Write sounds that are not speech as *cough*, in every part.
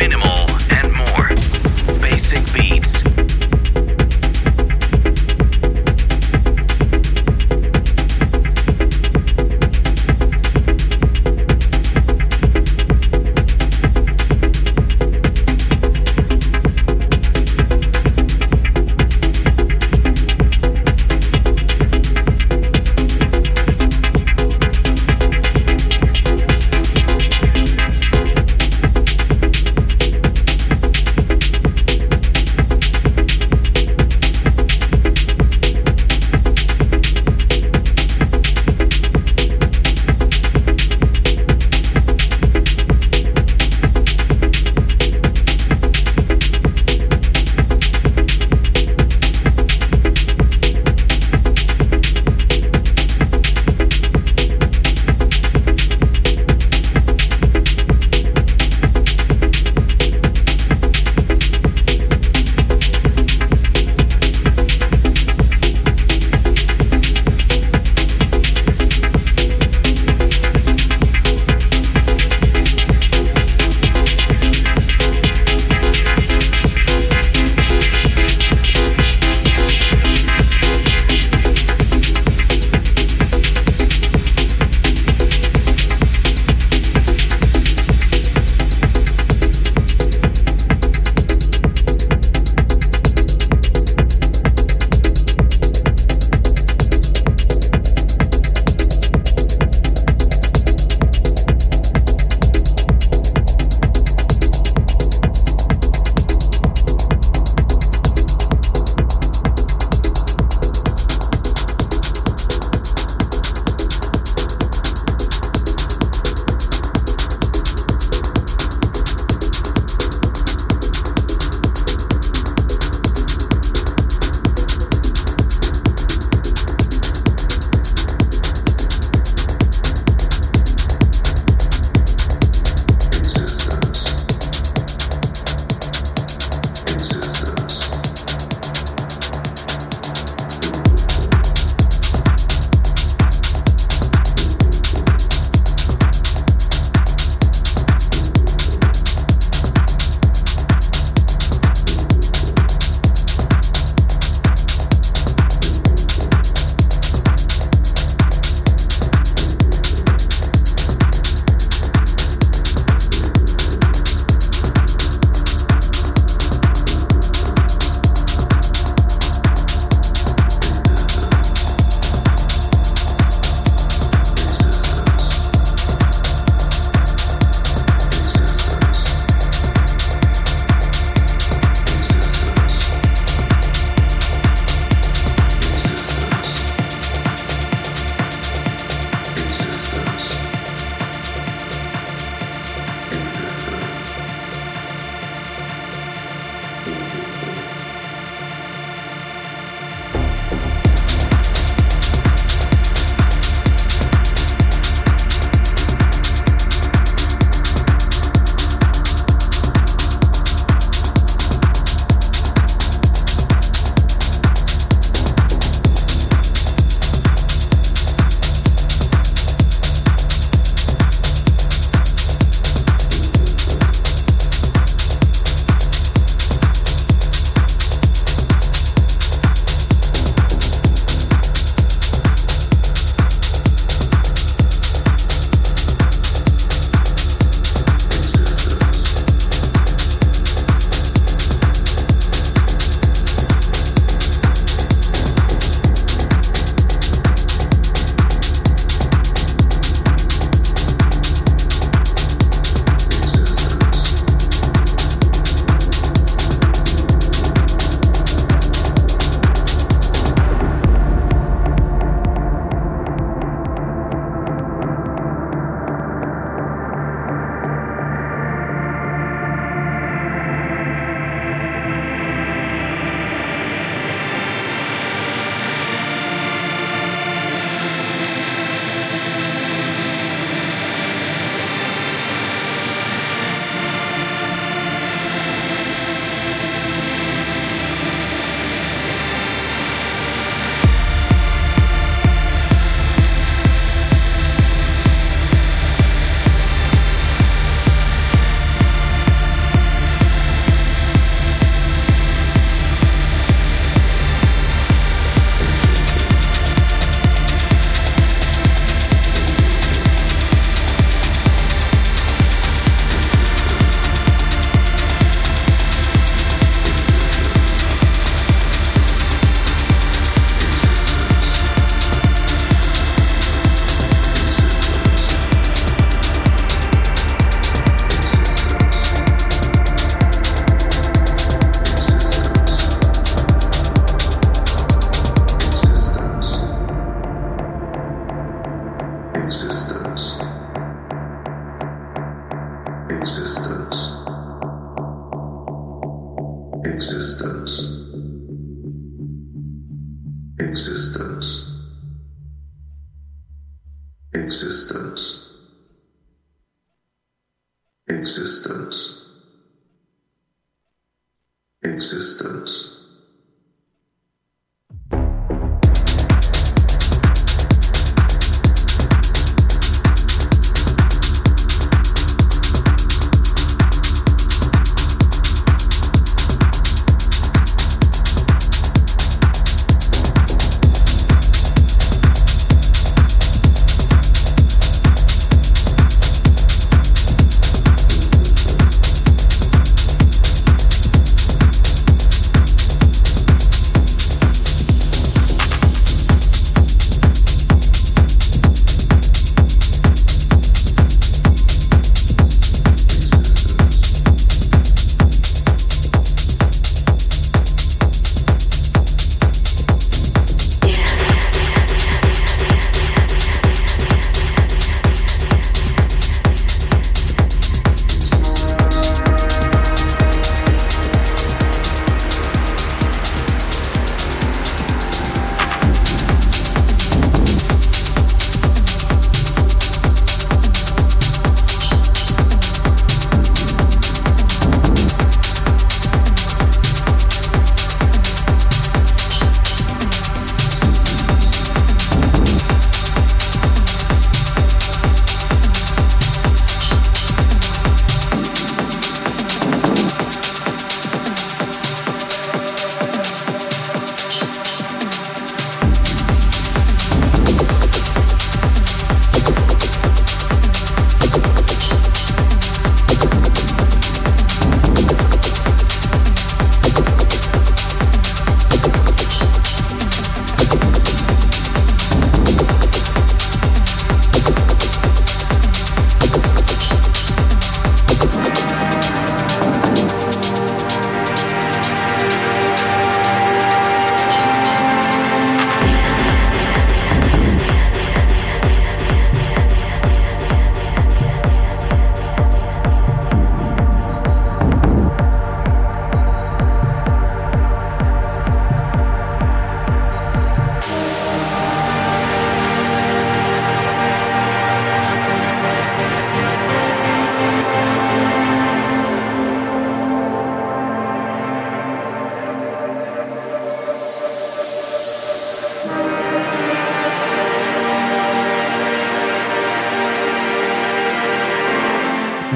minimal.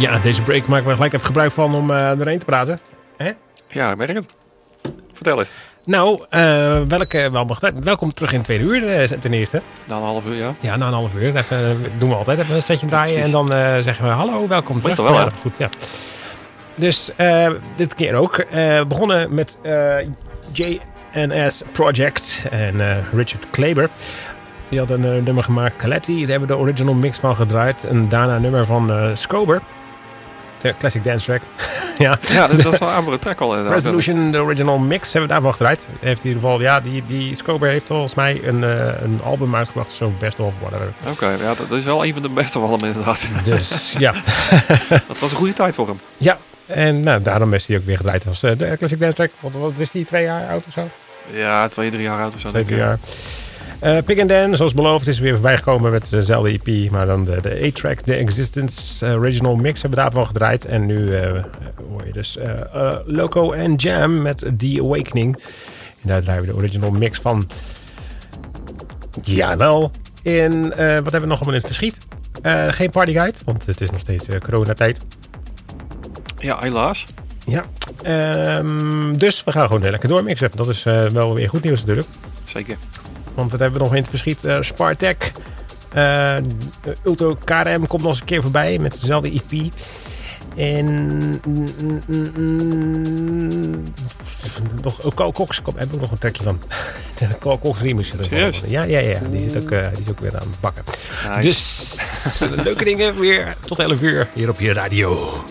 Ja, deze break maken we gelijk even gebruik van om uh, erheen te praten. Hè? Ja, ik merk het. Vertel eens. Nou, uh, welke, wel, welkom terug in het tweede uur uh, ten eerste. Na een half uur, ja. Ja, na een half uur. Even, doen we altijd even een setje draaien. Ja, en dan uh, zeggen we hallo, welkom terug. Meestal wel, ja, goed, ja. Dus dit keer ook. begonnen met JNS Project en Richard Kleber. Die had een nummer gemaakt, Caletti. Daar hebben we de original mix van gedraaid. En daarna een nummer van Scober. Classic dance track. *laughs* ja, ja dat, is wel een andere track al inderdaad. Resolution, de original mix, hebben we daarvan gedraaid. Heeft in ieder geval, ja, die, die Scober heeft volgens mij een, uh, een album uitgebracht. Zo best of whatever. Oké, okay, ja, dat is wel een van de beste van hem inderdaad. Dus, *laughs* ja. dat was een goede tijd voor hem. Ja, en nou, daarom is hij ook weer gedraaid als uh, de classic dance track. Wat, wat is die, twee jaar oud of zo? Ja, twee, drie jaar oud of zo. Twee, drie jaar. Uh, Pick and Dan, zoals beloofd, is weer voorbij gekomen met dezelfde EP. Maar dan de, de A-track, de Existence Original Mix, hebben we daarvan gedraaid. En nu uh, hoor je dus Loco and Jam met The Awakening. En daar draaien we de original mix van. Jawel. En wat hebben we nog allemaal in het verschiet? geen partyguide, want het is nog steeds coronatijd. Ja, helaas. Ja, um, dus we gaan gewoon lekker doormixen. Dat is wel weer goed nieuws natuurlijk. Zeker. Want wat hebben we nog in het verschiet? Uh, Spartek. Uh, Ultra KRM komt nog eens een keer voorbij met dezelfde EP. En. Mm, mm, mm, nog, oh, Cox heb ik nog een trekje van. *laughs* Cox remix. Serieus? Ja, ja, ja. Die, zit ook, uh, die is ook weer aan het bakken. Nice. Dus leuke dingen weer tot 11 uur hier op je radio.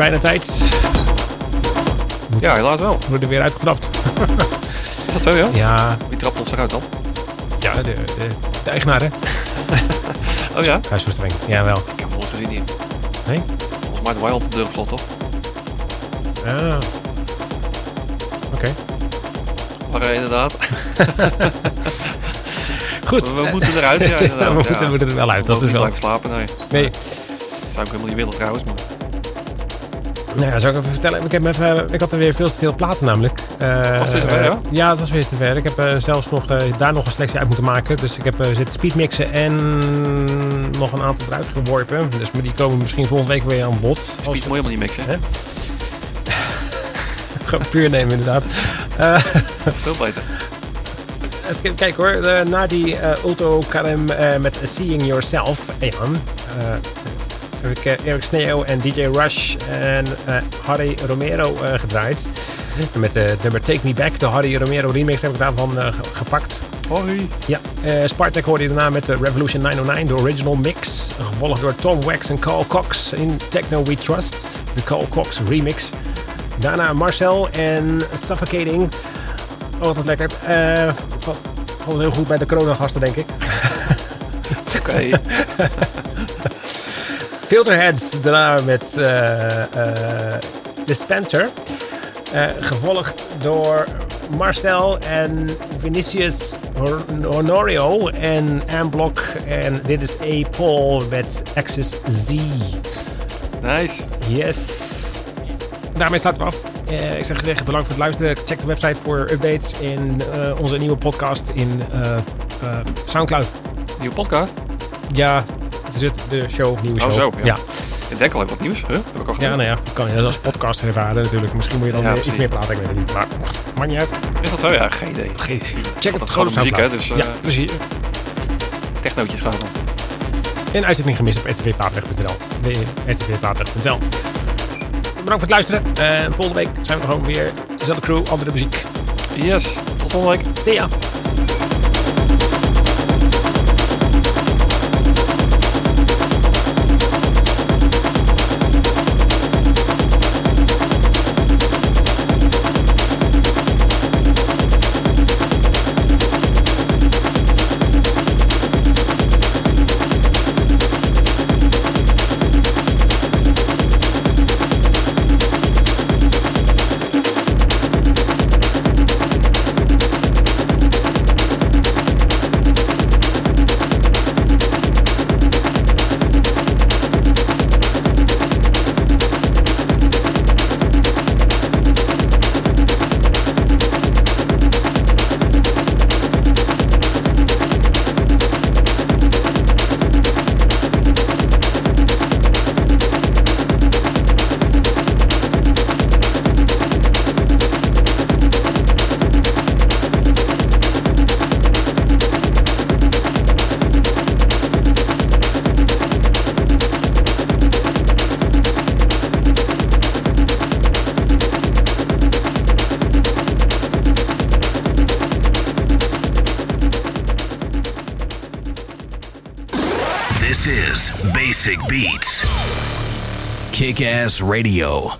Bijna tijd. Ja, helaas wel. We worden weer uitgetrapt. *laughs* Is dat zo, ja? Ja, Wie trapt ons eruit dan? ja de, de, de eigenaar, hè? *laughs* Oh ja? Hij is zo streng. Jawel. Ik heb hem nooit gezien hier. Nee? Volgens mij de Wild de deur op slot, toch? Ah. Oké. Maar eh, inderdaad. *laughs* Goed. We, we moeten eruit, ja, inderdaad. we moeten, ja. we moeten er wel uit. Dat is wel... slapen, nee. Nee. Dat zou ik helemaal niet willen trouwens, maar... Nou ja, zou ik even vertellen? Ik, heb even, ik had er weer veel te veel platen namelijk. Eh, Was het zover, eh, ja? Ja, het was weer te ver. Ik heb eh, zelfs nog, eh, daar nog een selectie uit moeten maken. Dus ik heb eh, zitten speedmixen en nog een aantal eruit geworpen. Dus maar die komen misschien volgende week weer aan bod. Als- Speed moet je helemaal niet mixen. Hè? *laughs* Gewoon puur nemen inderdaad. Eh, Veel beter. Kijken hoor, Eh, na die eh Ulto Karem eh, met Seeing Yourself, eh heb ik eh, Eric Sneo en DJ Rush en eh, Harry Romero eh, gedraaid. En met de nummer Take Me Back, de Harry Romero remix, heb ik daarvan eh, ge- gepakt. Hoi. Ja, eh Spartak hoorde je daarna met de Revolution 909, de original mix. Gevolgd door Tom Wax en Carl Cox in Techno We Trust, de Carl Cox remix. Daarna Marcel en Suffocating. Oh, wat lekker. Eh valt valt heel goed bij de corona-gasten, denk ik. *laughs* Oké. *laughs* Filterheads daarna met eh, eh, Dispenser. Eh, gevolgd door Marcel en Vinicius Honorio en Amblock. En dit is A. Paul met Axis Z. Nice. Yes. Daarmee starten we af. Eh, ik zeg graag bedankt voor het luisteren. Check de website voor updates in eh, onze nieuwe podcast in eh, eh, Soundcloud. Nieuwe podcast. Ja, het is het, de show, nieuwe Oh, show. zo, ja. ja. Ik denk al even wat nieuws. Huh? Heb ik al Ja, nou ja, dat kan je dat als podcast ervaren natuurlijk. Misschien moet je dan Ja, iets meer praten, ik weet het niet. Maar maakt niet uit. Is dat zo? Ja, geen idee. Geen idee. Check het het gewoon op muziek, hè, dus, eh, Ja, precies. Technootjes gaat dan. En uitzending gemist op rtvpaatrecht.nl. rtvpaatrecht.nl Bedankt voor het luisteren. En volgende week zijn we er gewoon weer. Dezelfde crew, andere muziek. Yes. Tot volgende week. See ya. Kick Ass Radio.